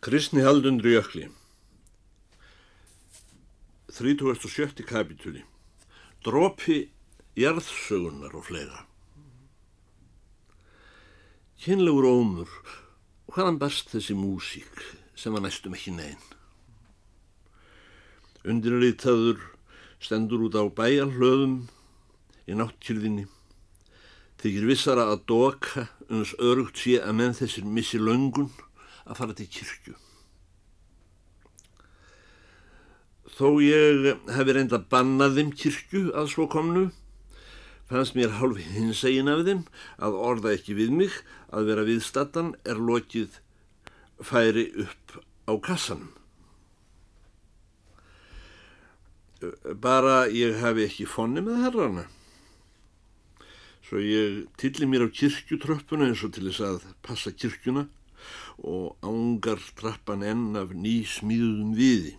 Kristni haldundri jökli 37. kapitúli Dropi jarðsögunar og fleira. Kynlegur ómur. Hvaðan barst þessi músík sem var næstum ekki neinn Undirritaður stendur út á bæjarhlöðum í náttkyrðinni. Þykir vissara að doka uns örugt sé að menn þessir missi löngun að fara til kirkju. Þó ég hefi reynd að banna þeim kirkju að svo komnu, fannst mér hálf hins egin af þeim að orða ekki við mig að vera viðstattan er lokið færi upp á kassanum. Bara ég hefi ekki fonni með herrana. Svo ég tilli mér á kirkjutröppuna eins og til þess að passa kirkjuna og ángar trappan enn af ný smíðum viði.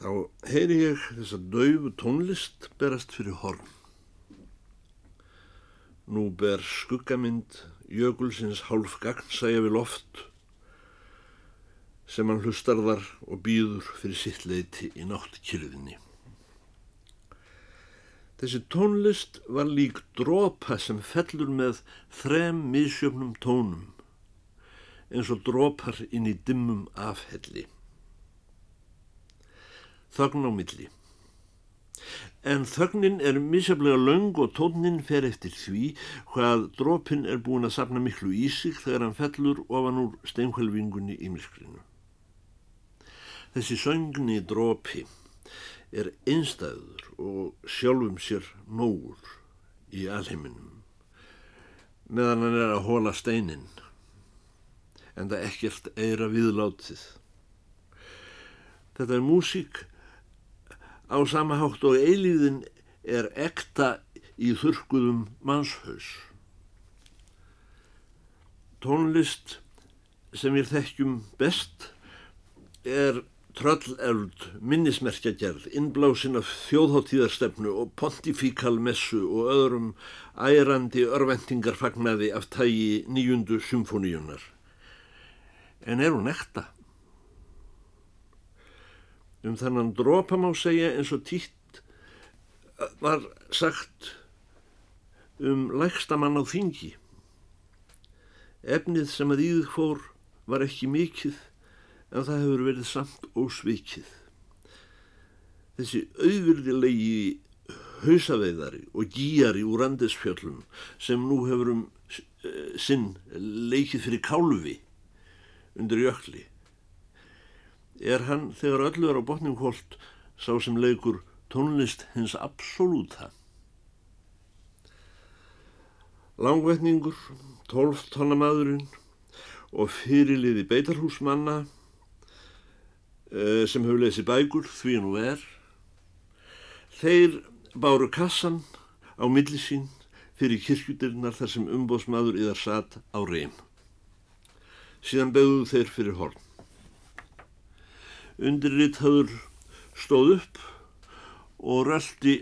Þá heyri ég þess að daufu tónlist berast fyrir horn. Nú ber skuggamind jökulsins hálf gagnsæja við loft sem hann hlustar þar og býður fyrir sitt leiti í náttkyrðinni. Þessi tónlist var lík drópa sem fellur með þrem misjöfnum tónum eins og drópar inn í dimmum afhelli. Þögn á milli. En þögnin er misjaflega laung og tónin fer eftir því hvað drópin er búin að sapna miklu í sig þegar hann fellur ofan úr steinhvelvingunni í miskrinu. Þessi söngni drópi er einstæður og sjálfum sér nógur í alheiminum meðan hann er að hóla steinin en það ekkert eira viðlátið. Þetta er músík á sama hátt og eilíðin er ekta í þurkuðum mannshaus. Tónlist sem við þekkjum best er trölleld minnismerkjagerð, innblásin af þjóðháttíðarstefnu og pontifíkalmessu og öðrum ærandi örvendingarfagnaði af tægi nýjundu symfóníunar en er hún ekta? Um þannan drópa má segja eins og títt var sagt um lægstamann á þingi. Efnið sem að íður fór var ekki mikið en það hefur verið samt ósvikið. Þessi auðvildilegi hausaveiðari og gíjari úr andesfjöllum sem nú hefur um eh, sinn leikið fyrir kálfi undir jökli. Er hann þegar öllu er á botnum hólt sá sem leikur tónlist hins absolúta? Langvetningur, tólf tónamadurinn og fyrirliði beitarhúsmanna eh, sem hefur lesið bækur því nú er. Þeir báru kassan á millisín fyrir kirkjudirinnar þar sem umbóðsmaður yðar satt á reym síðan begðu þeir fyrir horn. Undirrit hafður stóð upp og röldi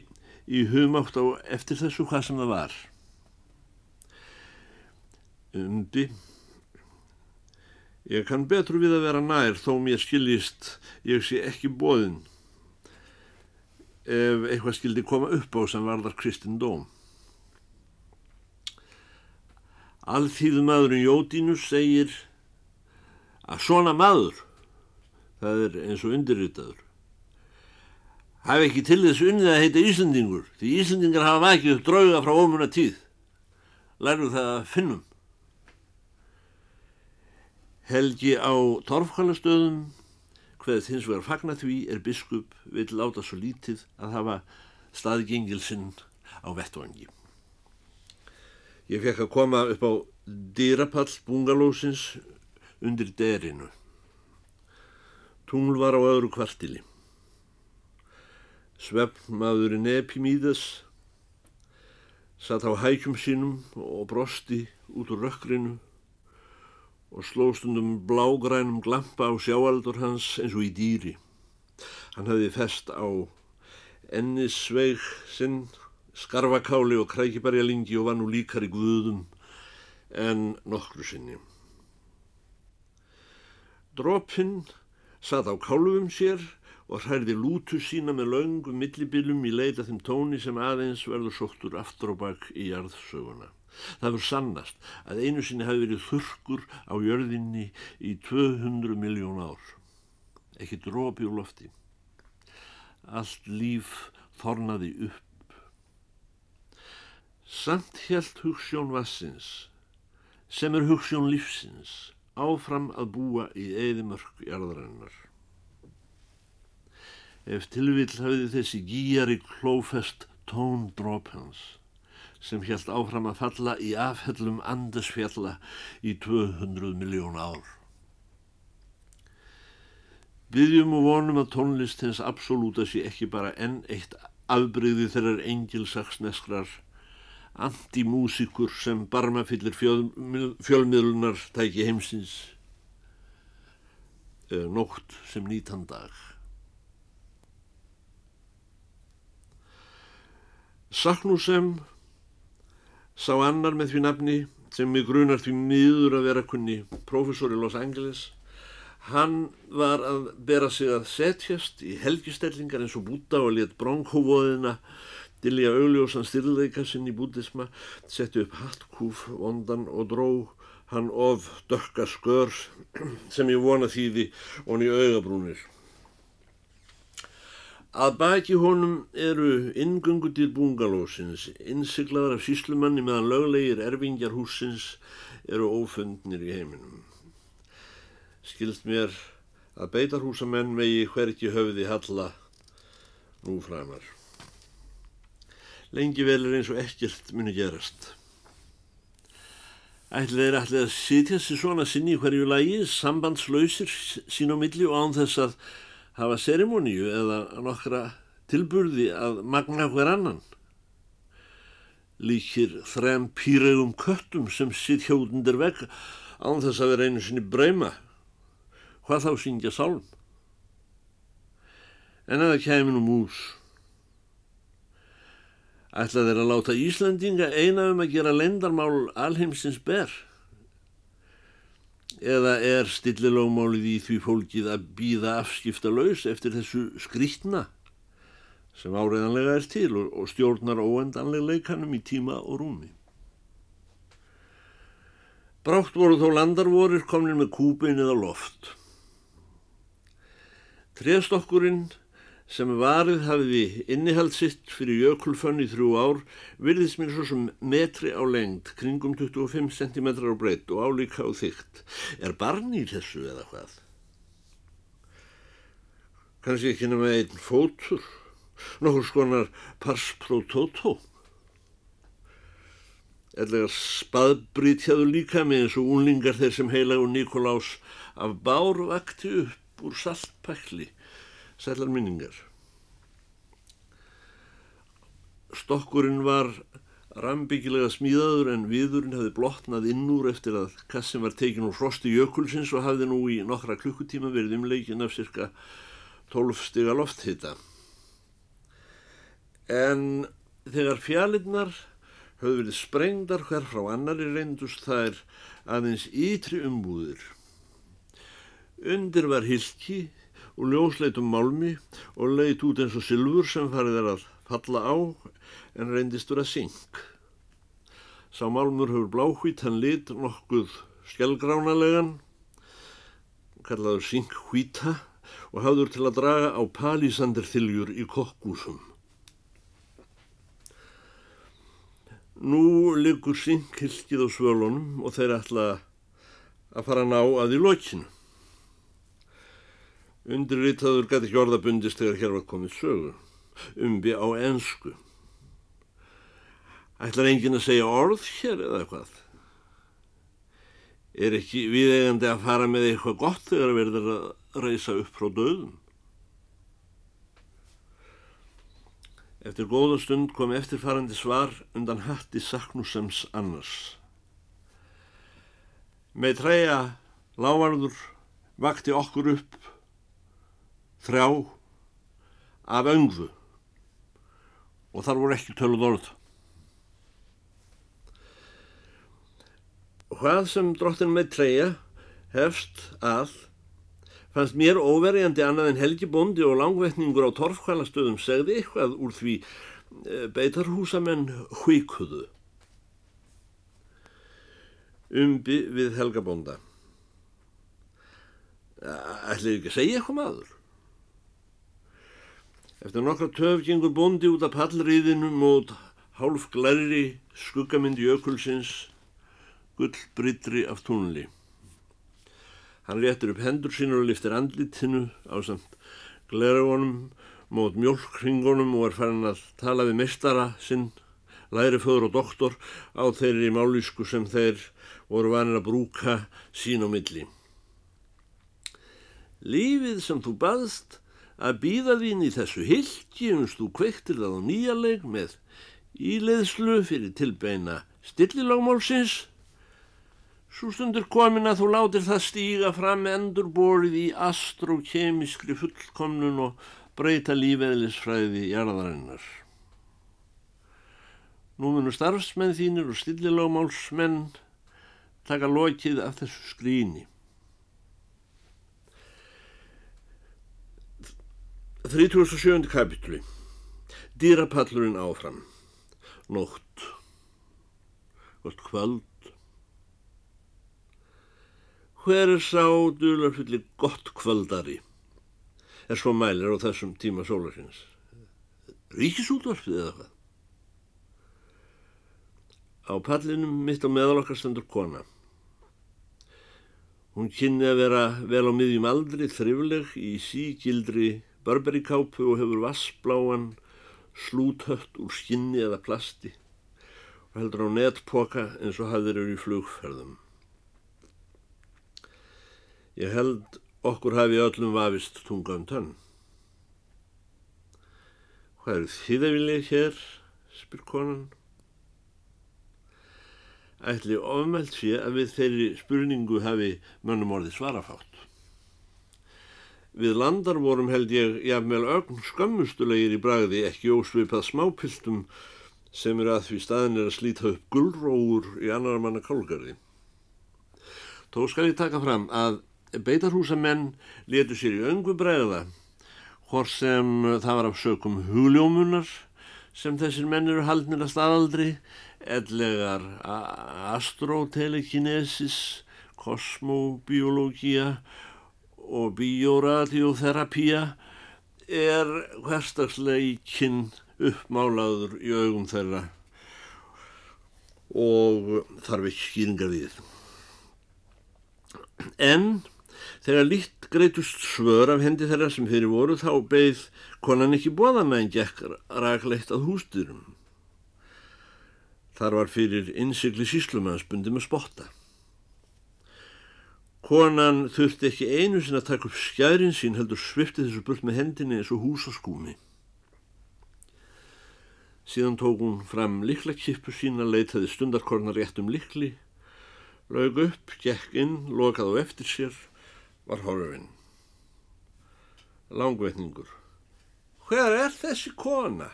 í humátt á eftir þessu hvað sem það var. Undi, ég kann betru við að vera nær þó mér skiljist ég sé ekki bóðinn ef eitthvað skildi koma upp á sem varðar Kristinn Dóm. Alþýðum maðurinn Jódínus segir að svona maður, það er eins og undirritaður, hafi ekki til þess unnið að heita Íslandingur, því Íslandingar hafa makið upp drauga frá ómuna tíð. Lærðu það að finnum. Helgi á torfkvælastöðum, hverð hins vegar fagna því er biskup vil láta svo lítið að hafa staðgengilsinn á vettvangi. Ég fekk að koma upp á dýrapall bungalósins undir derinu. Tungl var á öðru kvartili. Svefnmaðurinn Epimíðas satt á hækjum sínum og brosti út úr rökkrinu og slóstundum blágrænum glampa á sjáaldur hans eins og í dýri. Hann hafði fest á ennisveig sinn, skarfakáli og krækiberjalingi og var nú líkar í guðum en nokkru sinni. Dropinn satt á kálfum sér og hærði lútu sína með laungum millibilum í leita þeim tóni sem aðeins verður sóttur aftur og bakk í jarðsöguna. Það voru sannast að einu sinni hafi verið þurkur á jörðinni í 200 miljón ár. Ekki drópi úr lofti. Allt líf þornaði upp. Samt helt hugssjón vassins, sem er hugssjón lífsins, áfram að búa í eðimörk jarðarinnar. Ef tilvill hafiði þessi gýjari klófest tón drópans sem helt áfram að falla í afhellum andesfjalla í 200 miljón ár. Byggjum og vonum að tónlist hens absolúta sé ekki bara enn eitt afbreyði þeirrar engilsaksneskrar antimúsikur sem barmafyllir fjölmiðlunar tæki heimsins eða nótt sem nýtan dag. Saknúsem sá annar með því nafni sem mig grunar því miður að vera kunni profesor í Los Angeles hann var að bera sig að setjast í helgistellingar eins og búta og let bronkhóvoðina dilja augljósan styrleika sinn í bútisma setti upp hattkúf vondan og dró hann of dökka skör sem ég vona þýði og í augabrúnir Að baki honum eru ingöngutir bungalósins, innsiklaðar af síslumanni meðan löglegir erfingjar húsins eru ófundnir í heiminum. Skilst mér að beitarhúsamenn megi hverki höfði halla nú framar. Lengi vel er eins og ekkert muni gerast. Ætlið er ætlið að sitja sér svona sinni í hverju lagi, sambandslausir sín á milli og án þess að hafa serimoníu eða nokkra tilburði að magna hver annan. Líkir þrem pýregum köttum sem sitt hjóðundir vekk án þess að vera einu sinni breyma. Hvað þá syngja sálm? En eða kæmi nú mús. Ætla þeir að láta Íslandinga eina um að gera lendarmál alheimsins ber eða er stillilógmálið í því fólkið að býða afskipta laus eftir þessu skrítna sem áreðanlega er til og, stjórnar óendanlega leikanum í tíma og rúmi. Brátt voru þó landarvorir komin með kúbein eða loft. Trestokkurinn sem varið hafiði innihald sitt fyrir jökulfönn í þrjú ár virðist mér svo sem metri á lengd kringum 25 cm á breytt og álíka á þygt. Er barn í þessu eða hvað? Kanski ekki nema einn fótur, nokkur skonar pars pro toto. Ellegar spaðbrítjaðu líka með eins og unlingar þeir sem heilagur Nikolás af bár vakti upp úr saltpækli sætlar minningar. Stokkurinn var rambyggilega smíðaður en viðurinn hefði blotnað inn úr eftir að kassin var tekin úr frosti jökulsins og hafði nú í nokkra klukkutíma verið umleikin af cirka 12 stiga lofthitta. En þegar fjalinnar höfðu verið sprengdar hver frá annari reyndust þær aðeins ytri umbúðir. Undir var hilki og ljósleitum málmi og leiðt út eins og sylfur sem farið er að falla á en reyndist vera syng. Sá málmur hefur bláhvít hann lit nokkuð skjálgránalegan, kallaður synghvíta og hafður til að draga á palísandir þiljur í kokkúsum. Nú liggur synghilkið á svölunum og þeir ætla að fara að ná að í lokinu. Undirritaður gæti ekki orðabundist þegar hér var komið sögu, umbi á ensku. Ætlar engin að segja orð hér eða eitthvað? Er ekki viðegandi að fara með eitthvað gott þegar verður að reysa upp frá döðum? Eftir góða stund kom eftirfarandi svar undan hatti Saknúsems annars. Með treyja lávarður vakti okkur upp þrjá af öngðu og þar voru ekki töluð orð. Hvað sem drottin með treyja hefst að Fannst mér óverjandi annað en Helgi Bondi og langvetningur á torfkvælastöðum segði eitthvað úr því e, beitarhúsamenn hvíkuðu. Umbi við Helga Bonda. Ætlaði ekki að segja eitthvað maður? Eftir nokkra töf gengur Bondi út af pallriðinu mót hálf glæri skuggamyndi jökulsins gullbrytri af túnli. Hann léttur upp hendur sínur og liftir andlitinu á samt glerunum mót mjölkringunum og er farin að tala við mestara sinn, læri föður og doktor á þeirri málísku sem þeir voru vanir að brúka sín á milli. Lífið sem þú baðst að býða þín í þessu hilki umst þú kveiktir það á nýjarleik með íleiðslu fyrir tilbeina stillilagmálsins Svo stundur komin að þú látir það stíga fram endurborið í astrokemiskri fullkomnun og breyta lífeðlisfræði jarðarinnar. Nú munur starfsmenn þínir og stillilagmálsmenn taka lokið af þessu skríni. 37. kapitlu Dýrapallurinn áfram. Nótt. Gott kvöld. Hver er sá dularfulli gott kvöldari er svo mælir á þessum tíma sólarsins ríkisútvarfið eða hvað? Á pallinum mitt á meðalokkar stendur kona. Hún kynni að vera vel á miðjum aldri þrifleg í síkildri barberikápu og hefur vassbláan slúthött úr skinni eða plasti og heldur á netpoka eins og hafðir eru í flugferðum Ég held okkur hafi öllum vafist tunga um tönn. Hvað eru vilja hér, spyr konan. Ætli ofmælt sé að við þeirri spurningu hafi mönnum orðið svarafátt. Við landar vorum held ég jafnvel ögn skömmustulegir í bragði ekki ósvipað smápiltum sem eru að því staðin er að slíta upp gullróur í annar manna kálgarði. Tó skal ég taka fram að beitarhúsamenn letu sér í öngu bregða hvort sem það var af sökum hugljómunar sem þessir menn eru haldnir að staðaldri ellegar astrotelekinesis kosmobiológia og bioradioþerapía er hverstagsleikinn uppmálaður í augum þeirra og þarf ekki skýringar við en Þegar líkt greitust svör af hendi þeirra sem fyrir voru þá beigð konan ekki bóða með en gekk rækleitt að hústyrum. Þar var fyrir innsikli síslumannsbundi með spotta. Konan þurfti ekki einu sinna að taka upp skjærin sín heldur svifti þessu burt með hendinni eins og húsaskúni. Síðan tók hún fram liklakippu sín að leitaði stundarkornar rétt um likli, laug upp, gekk inn, lokaði á eftir sér var horfinn. Langvetningur. Hver er þessi kona?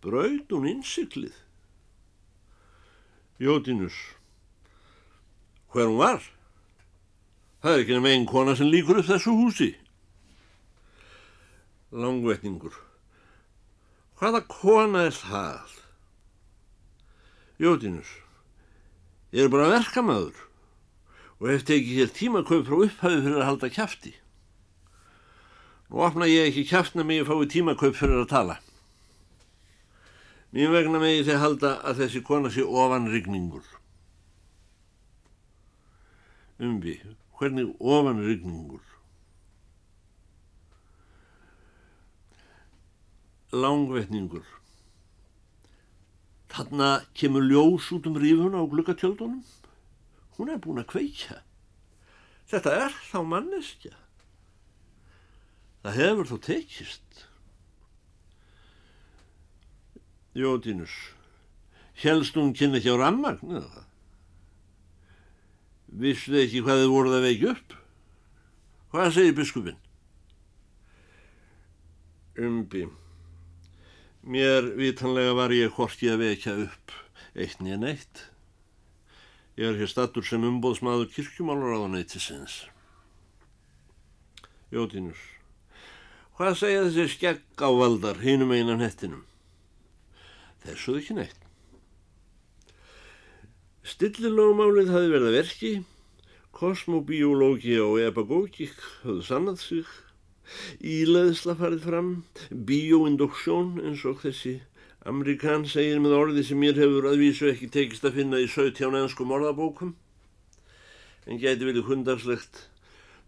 Braut hún innsiklið? Jótinus. Hver hún var? Það er ekki nefn einn kona sem líkur upp þessu húsi. Langvetningur. Hvaða kona er það? Jótinus. Ég er bara verkamæður og hef tekið hér tímakaup frá upphafi fyrir að halda kæfti. Nú opna ég ekki kæftna mig að fái tímakaup fyrir að tala. Mín vegna megi þeir halda að þessi kona sé ofan rigningur. Umbi, hvernig ofan rigningur? Langvetningur. Þarna kemur ljós út um rífuna á glukkatjöldunum? hún er búin að kveikja. Þetta er þá manneskja. Það hefur þó tekist. Jótínus, helst hún kynna ekki á rammagn eða það? Vissu ekki hvað þið voruð að veikja upp? Hvað segir biskupin? Umbi, mér vitanlega var ég horki að vekja upp eitt nýja neitt. Ég er hér stattur sem umbóðsmaður kirkjumálar á neytisins. Jótinus. Hvað segja þessi skegg á valdar hinum einan hettinum? Þessuð ekki neitt. Stillilógumálið hafi verið að verki, kosmobiológi og epagógík höfðu sannað sig, íleðsla farið fram, bioinduksjón eins og þessi Amerikan segir með orði sem mér hefur aðvísu ekki tekist að finna í 17 ennskum orðabókum, en gæti vilja hundarslegt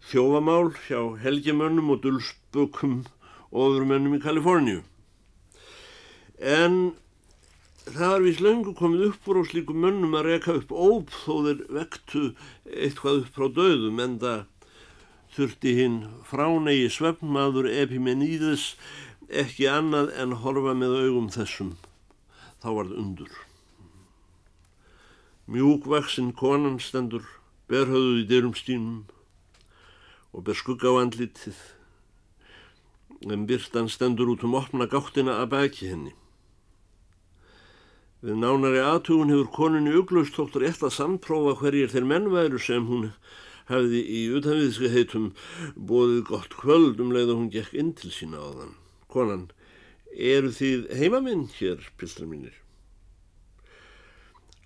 þjófamál hjá helgjamönnum og dulsbökum og öðrumönnum í Kaliforníu. En það var vís löngu komið upp úr á slíkum mönnum að reka upp óp þó þeir vektu eitthvað upp frá döðum en það þurfti hinn fránegi svefnmaður Epimeníðis ekki annað en horfa með augum þessum. Þá var það undur. Mjúkvaksinn konan stendur berhauðuð í dyrum stínum og ber skugga á andlitið en byrtan stendur út um opna gáttina að baki henni. Við nánari aðtugun hefur koninni uglust þóttur rétt að samprófa hverjir þeir mennværu sem hún hefði í utanviðska heitum bóðið gott kvöld um leið og hún gekk inn til sína á þann. Konan, eru þið heimaminn hér, pilstra mínir?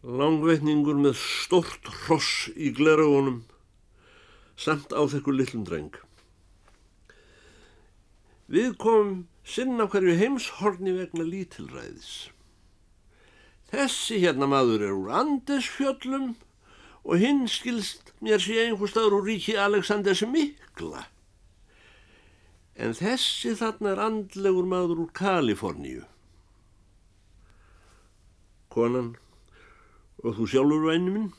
Langveitningur með stort hross í gleraugunum samt á þekkur lillum dreng. Við komum sinna hverju heimshorni vegna lítilræðis. Þessi hérna maður er úr Andesfjöllum og hinn skilst mér sé einhver staður úr ríki Aleksanders mikla. En þessi þarna er andlegur maður úr Kaliforníu. Konan og þú sjálfur væni minn?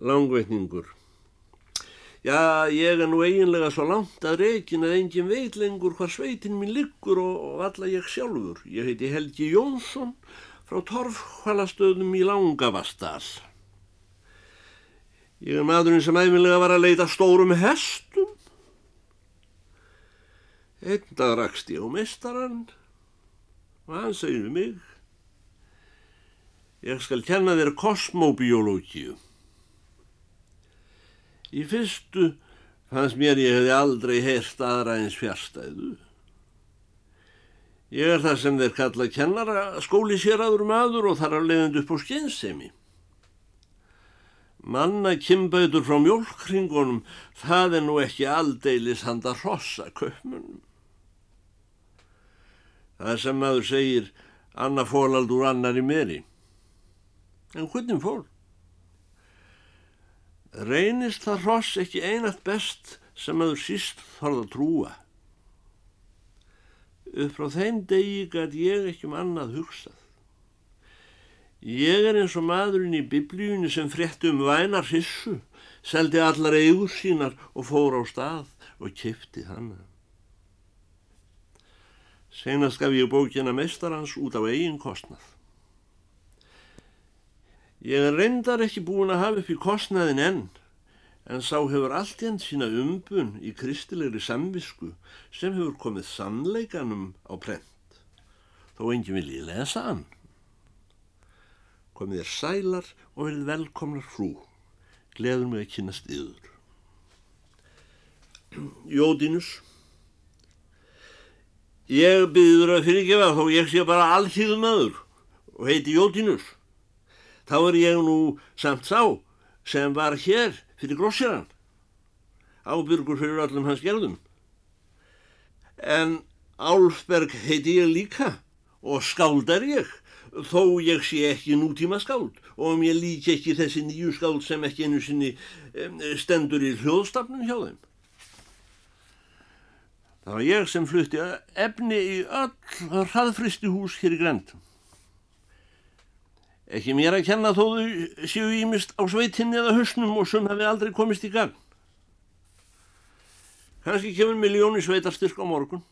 Langveitningur. Já, ég er nú eiginlega svo langt að reikin að engin veit lengur hvar sveitin minn liggur og, og alla ég sjálfur. Ég heiti Helgi Jónsson frá torfhvalastöðum í Langavastal. Ég er maðurinn sem æfinlega var að leita stórum hestum. Einn dag rakst ég á mistarann og hann segir við mig Ég skal kenna þér kosmobiológíu. Í fyrstu fannst mér ég hefði aldrei heyrt aðra eins fjärstæðu. Ég er það sem þeir kalla kennara skóli sér aður maður og þar að leiðand upp á skynsemi. Manna kimbauður frá mjölkringunum, það er nú ekki aldeilis handa hrossa köpmunum. Það er sem maður segir, Anna fólaldur annar í meri. En hvernig fól? Reynist það hross ekki einat best sem maður síst þarf að trúa upp frá þeim degi gæt ég ekki um annað hugsað. Ég er eins og maðurinn í biblíunni sem frétti um vænar hissu, seldi allar eigur sínar og fór á stað og kipti hana. Senast gaf ég bókina mestarans út á eigin kostnað. Ég er reyndar ekki búin að hafa upp í kostnaðin enn, en sá hefur allt jænt sína umbun í kristilegri samvisku sem hefur komið sannleikanum á prent, þó enginn vilji lesa hann. Komið er sælar og verið velkomnar frú, gleður mig að kynast yður. Jódínus, ég byrður að fyrirgefa þó ég sé bara alltíðum aður og heiti Jódínus. Þá er ég nú samt sá sem var hér fyrir grossirann, ábyrgur fyrir öllum hans gerðum. En Álfberg heiti ég líka og skáld er ég, þó ég sé ekki nútíma skáld og um ég líki ekki þessi nýju skáld sem ekki einu sinni stendur í hljóðstafnum hjá þeim. Það var ég sem flutti efni í öll hraðfristi hús hér í Grendum. Ekki mér að kenna þó þau séu ímist á sveitinni eða höstnum og sem hafi aldrei komist í gang. Kanski kemur miljóni sveitarstyrk á morgun.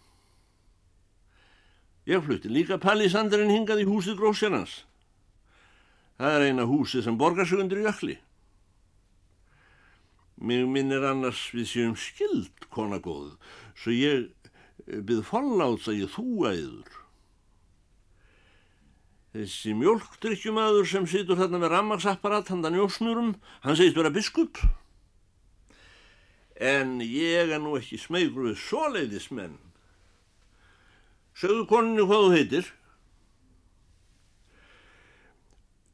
Ég flutti líka Palisandrin hingað í húsið grósjarnans. Það er eina húsið sem borgarsögundur í ökli. Mér minnir annars við séum skild, konagóð, svo ég byrð forláts að ég þúa yður. Þessi mjölkdrykkjumadur sem situr þarna með rammagsapparat handan jósnurum, hann segist vera biskup. en ég er nú ekki smeygur við svoleiðis menn. Sögðu koninu hvað þú heitir?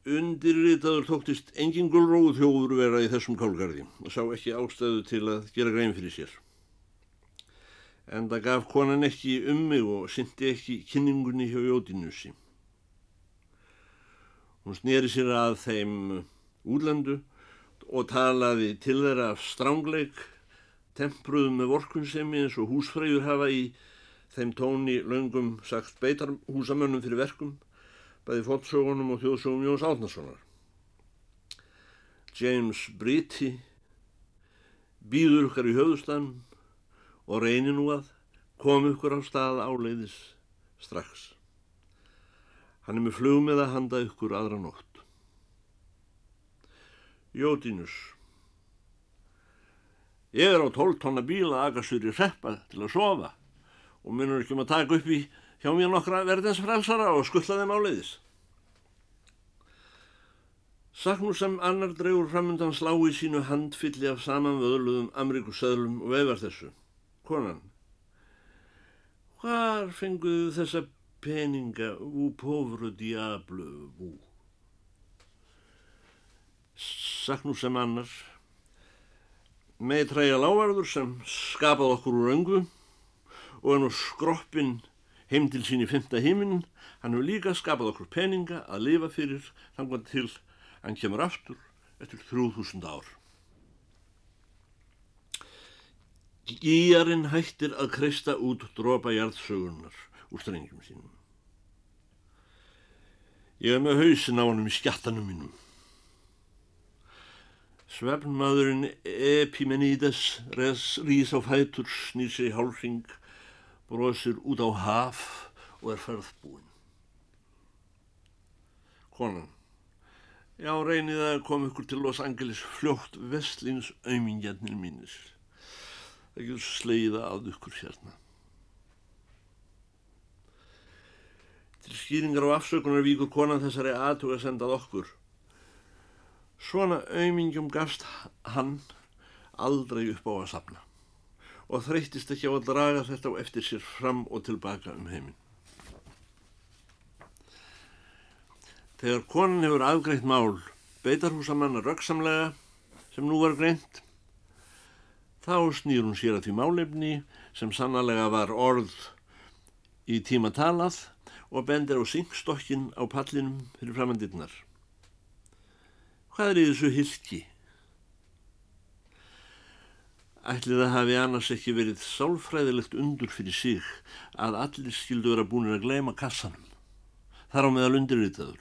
Undirritaður tóktist engin gulróð þjóður vera í þessum kálgarði og sá ekki ástæðu til að gera grein fyrir sér. En það gaf konan ekki um mig og syndi ekki kynningunni hjá Jótinussi. Hún snýri sér að þeim útlendu og talaði til þeirra af strángleik, tempruðum með vorkunsemi eins og húsfreyjur hafa í þeim tóni löngum sagt beitar húsamönnum fyrir verkum bæði fótsógunum og þjóðsógum Jóns Átnarssonar. James Britti býður ykkar í höfustan og reynir nú að koma ykkur á stað áleiðis strax. Hann er með flug með að handa ykkur aðra nótt. Jódínus Ég er á 12 tonna bíla aðgastur í reppa til að sofa og munur ekki um að taka upp í hjá mér nokkra verðinsfrælsara og skuttla þeim áleiðis. Saknur sem annar drefur framundan slá í sínu handfylli af samanvöðluðum Ameríkusöðlum og veifar þessu. Konan, hvar fenguðu þessa peninga ú pofru diablu ú? Saknur sem annar, með træja lávarður sem skapað okkur úr öngu og er nú skroppin heim til sín í fymta heiminn, hann hefur líka skapað okkur peninga að lifa fyrir þannig til hann kemur aftur eftir 3000 ár. Gíjarinn hættir að kreista út dropa jarðsögunar úr strengjum sínum. Ég er með hausin á hann í skjattanum mínum. Svefnmaðurinn Epimenides rís á fætur, snýr sig í hálfring brosir út á haf og er ferðbúinn. Konan, já reynið að koma ykkur til Los Angeles fljótt vestlings auðmingjarnir mínir. Það getur sleiða að ykkur hérna. Til skýringar á afsökunar víkur konan þessari aðtuga sendað okkur. Svona auðmingjum gafst hann aldrei upp á að sapna og þreytist ekki á að draga þetta á eftir sér fram og tilbaka um heiminn. Þegar konan hefur afgreitt mál beitarhúsamanna röggsamlega sem nú var greint, þá snýr hún sér að því málefni sem sannlega var orð í tíma talað og bendir á syngstokkin á pallinum fyrir framandirnar. Hvað er í þessu hilki? Ætlið að hafi annars ekki verið sálfræðilegt undur fyrir sig að allir skildu vera búin að gleyma kassanum. Þar á meðal undirritaður.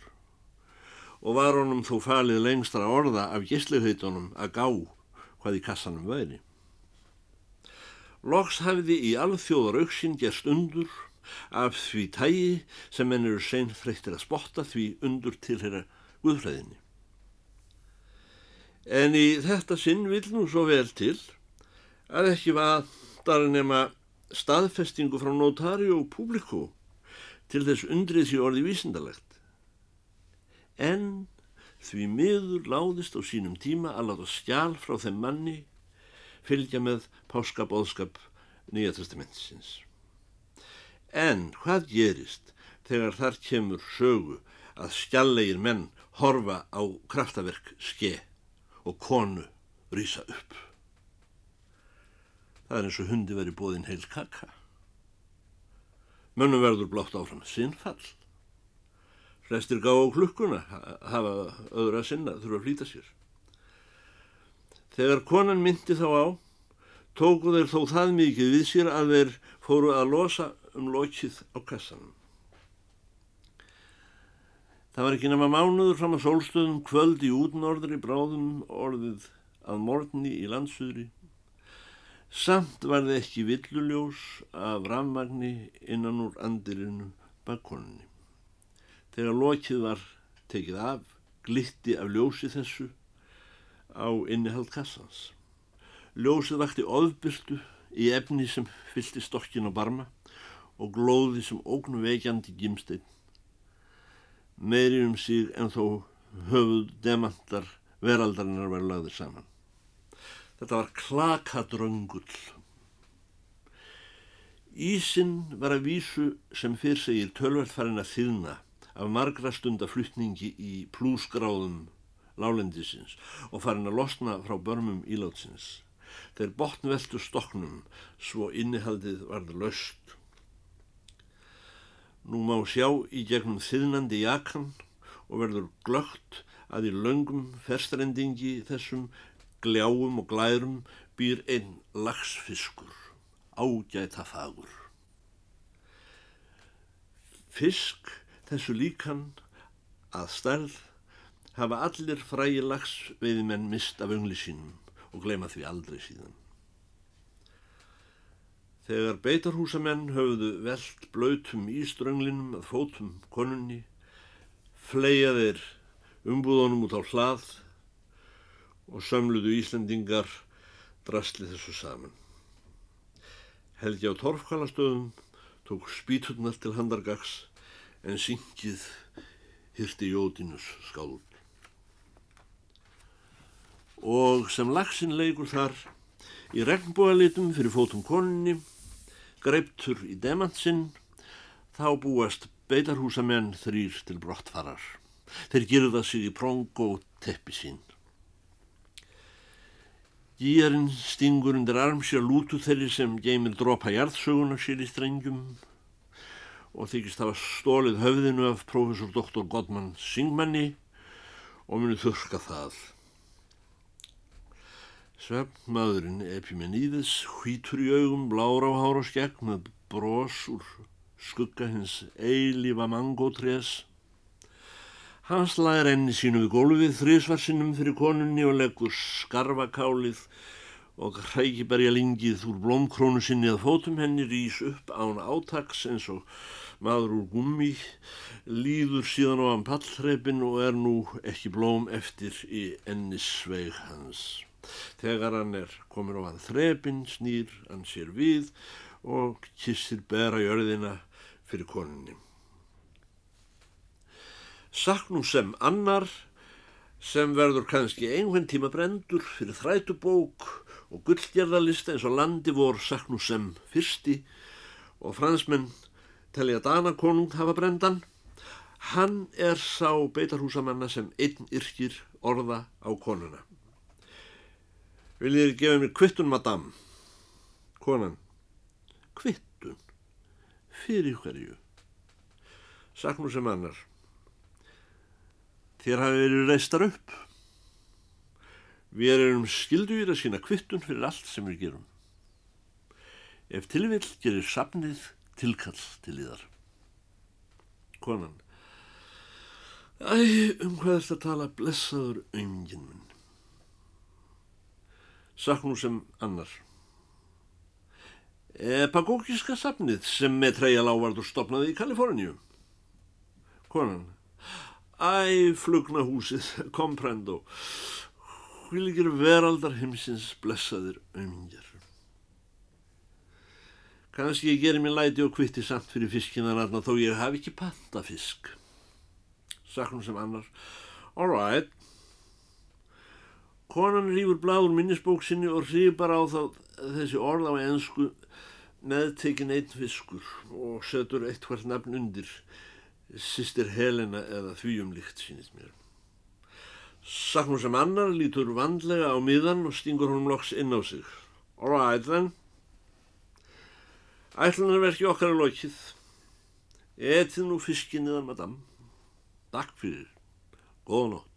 Og var honum þó falið lengstra orða af gísliðhautunum að gá hvað í kassanum væri. Loks hafiði í alþjóðar auksinn gerst undur af því tægi sem henn eru sein þreyttir að spotta því undur til þeirra guðfræðinni. En í þetta sinn vil nú svo vel til að ekki vantar nema staðfestingu frá notari og publiku til þess undrið því orði vísindalegt. En því miður láðist á sínum tíma að láta skjál frá þeim manni fylgja með páskabóðskap Nýja testamentsins. En hvað gerist þegar þar kemur sögu að skjallegir menn horfa á kraftaverk ske og konu rýsa upp? Það er eins og hundi verið bóðin heil kaka. Mönnum verður blátt áfram sinnfall. Flestir gá á klukkuna, hafa öðra sinna, þurfa að flýta sér. Þegar konan myndi þá á, tóku þeir þó það mikið við sér að þeir fóru að losa um lokið á kassanum. Það var ekki nema mánuður fram að sólstöðum kvöld í útnorðri bráðum orðið að morgni í landsuðri Samt var það ekki villuljós af rammagni innan úr andirinu bakkonunni. Þegar lokið var tekið af, glitti af ljósi þessu á innihald kassans. Ljósið vakti ofbyrtu í efni sem fylti stokkin á barma og glóði sem ógnum veikjandi gimsteinn. Meiri um sig en þó höfuð demantar veraldarinnar var lagðir saman. Þetta var klakadröngull. Ísinn var að vísu sem fyrr segir tölverðfærin að þýðna af margra stunda fluttningi í plúsgráðum lálendisins og farin að losna frá börmum ílátsins. Þeir botnveltu stoknum svo innihaldið varður löst. Nú má sjá í gegnum þiðnandi jakan og verður glögt að í löngum ferstrendingi þessum gljáum og glærum býr einn lagsfiskur, ágæta fagur. Fisk þessu líkan að stærð hafa allir frægi lagsveiðimenn mist af öngli sínum og gleyma því aldrei síðan. Þegar beitarhúsamenn höfðu veld blöytum í strönglinum að fótum konunni, fleia þeir umbúðunum út á hlað og sömluðu Íslandingar drastli þessu saman. Helgi á torfkalastöðum tók spíturnar til handargags en syngið hyrti Jódinus skáld. Og sem lagsin leikur þar í regnbúalitum fyrir fótum koninni, greiptur í demansinn, þá búast beitarhúsamenn þrýr til brottfarar. Þeir gerða sig í prong og teppi sín. Gýjarinn stingur undir armsja lútu þeirri sem geymir dropa jarðsöguna sér í strengjum og þykist hafa stólið höfðinu af profesor Dr. Godman Singmanni og muni þurka það. Svefnmaðurinn Epimeníðis hvítur í augum, blár á hár og skegg með brós úr skugga hins eilífa mangótrés Hann slæðir enni sínu við gólfið þrísvarsinnum fyrir konunni og leggur skarfakálið og hrækiberja lingið úr blómkrónu sinni að fótum henni rýs upp án átaks eins og maður úr gummi, líður síðan á hann pallreipin og er nú ekki blóm eftir í ennisveig hans. Þegar hann er komin á hann þreipin, snýr hann sér við og kissir bera jörðina fyrir konunni. Saknú sem annar sem verður kannski einhvern tíma brendur fyrir þrætubók og gullgerðalista eins og landi vor saknú sem fyrsti og fransmenn telja Danakonung hafa brendan. Hann er sá beitarhúsamanna sem einn yrkir orða á konuna. Viljið þér gefa mér kvittun, madam? Konan. Kvittun? Fyrir hverju? Saknú sem annar. Þér hafi verið reistar upp. Við erum skilduðir að sína kvittun fyrir allt sem við gerum. Ef tilvill gerir sapnið tilkall til íðar. Konan. Æ, um hvað er þetta að tala blessaður öngin minn? Saknú sem annar. Epagógiska sapnið sem með treyja lávardur stopnaði í Kaliforníu. Konan. Æ, flugna húsið, komprendo, hvilgir veraldar heimsins blessaðir ömingjar. Kanski ég gerir mér læti og kvitti samt fyrir fiskinan aðna þó ég hafi ekki panta fisk. Saknum sem annar, all right. Konan rýfur bláður minnisbók sinni og rýfur á þá þessi orð á ennsku meðtekin einn fiskur og setur eitt hvert nafn undir sýstir Helena eða þvíumlikt sínist mér. Saknum sem annar lítur vandlega á miðan og stingur honum loks inn á sig. All right then. Ætlunarverki okkar er lokið. Etið nú fiskinniðan, madam. Takk fyrir. Góða nótt.